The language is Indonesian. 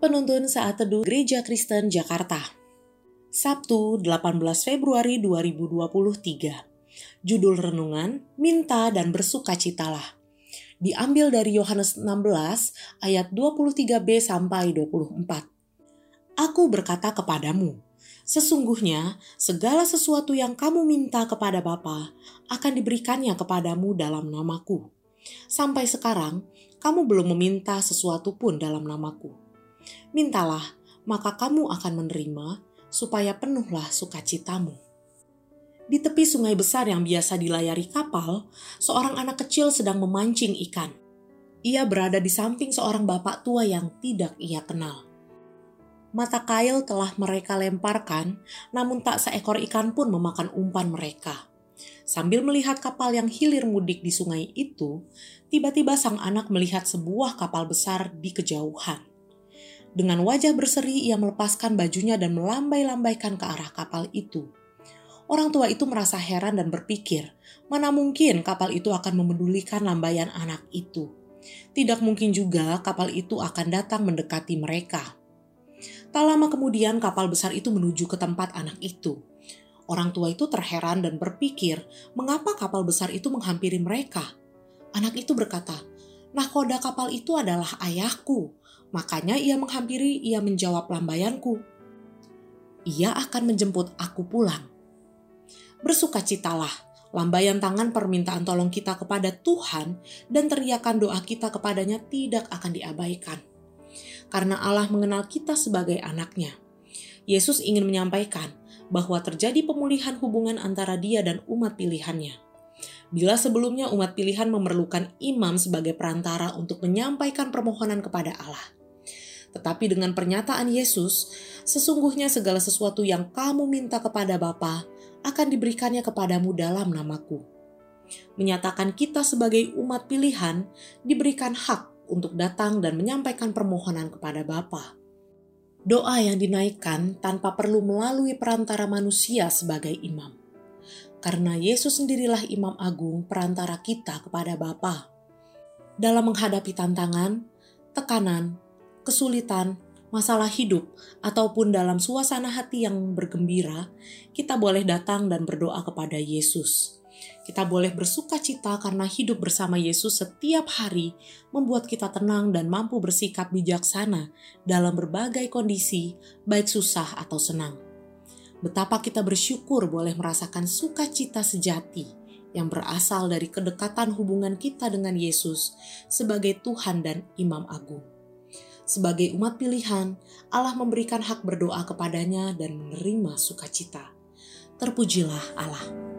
Penuntun Saat Teduh Gereja Kristen Jakarta Sabtu 18 Februari 2023 Judul Renungan Minta dan Bersukacitalah Diambil dari Yohanes 16 ayat 23b sampai 24 Aku berkata kepadamu, Sesungguhnya segala sesuatu yang kamu minta kepada Bapa akan diberikannya kepadamu dalam namaku. Sampai sekarang, kamu belum meminta sesuatu pun dalam namaku. Mintalah, maka kamu akan menerima, supaya penuhlah sukacitamu. Di tepi sungai besar yang biasa dilayari kapal, seorang anak kecil sedang memancing ikan. Ia berada di samping seorang bapak tua yang tidak ia kenal. Mata kail telah mereka lemparkan, namun tak seekor ikan pun memakan umpan mereka. Sambil melihat kapal yang hilir mudik di sungai itu, tiba-tiba sang anak melihat sebuah kapal besar di kejauhan. Dengan wajah berseri, ia melepaskan bajunya dan melambai-lambaikan ke arah kapal itu. Orang tua itu merasa heran dan berpikir, mana mungkin kapal itu akan memedulikan lambaian anak itu. Tidak mungkin juga kapal itu akan datang mendekati mereka. Tak lama kemudian kapal besar itu menuju ke tempat anak itu. Orang tua itu terheran dan berpikir, mengapa kapal besar itu menghampiri mereka? Anak itu berkata, Nahkoda kapal itu adalah ayahku. Makanya ia menghampiri, ia menjawab lambaianku. Ia akan menjemput aku pulang. Bersukacitalah, lambaian tangan permintaan tolong kita kepada Tuhan dan teriakan doa kita kepadanya tidak akan diabaikan. Karena Allah mengenal kita sebagai anaknya. Yesus ingin menyampaikan bahwa terjadi pemulihan hubungan antara dia dan umat pilihannya. Bila sebelumnya umat pilihan memerlukan imam sebagai perantara untuk menyampaikan permohonan kepada Allah, tetapi dengan pernyataan Yesus, sesungguhnya segala sesuatu yang kamu minta kepada Bapa akan diberikannya kepadamu dalam namaku. Menyatakan kita sebagai umat pilihan diberikan hak untuk datang dan menyampaikan permohonan kepada Bapa. Doa yang dinaikkan tanpa perlu melalui perantara manusia sebagai imam. Karena Yesus sendirilah imam agung perantara kita kepada Bapa. Dalam menghadapi tantangan, tekanan, kesulitan, masalah hidup, ataupun dalam suasana hati yang bergembira, kita boleh datang dan berdoa kepada Yesus. Kita boleh bersuka cita karena hidup bersama Yesus setiap hari membuat kita tenang dan mampu bersikap bijaksana dalam berbagai kondisi, baik susah atau senang. Betapa kita bersyukur boleh merasakan sukacita sejati yang berasal dari kedekatan hubungan kita dengan Yesus sebagai Tuhan dan Imam Agung. Sebagai umat pilihan, Allah memberikan hak berdoa kepadanya dan menerima sukacita. Terpujilah Allah.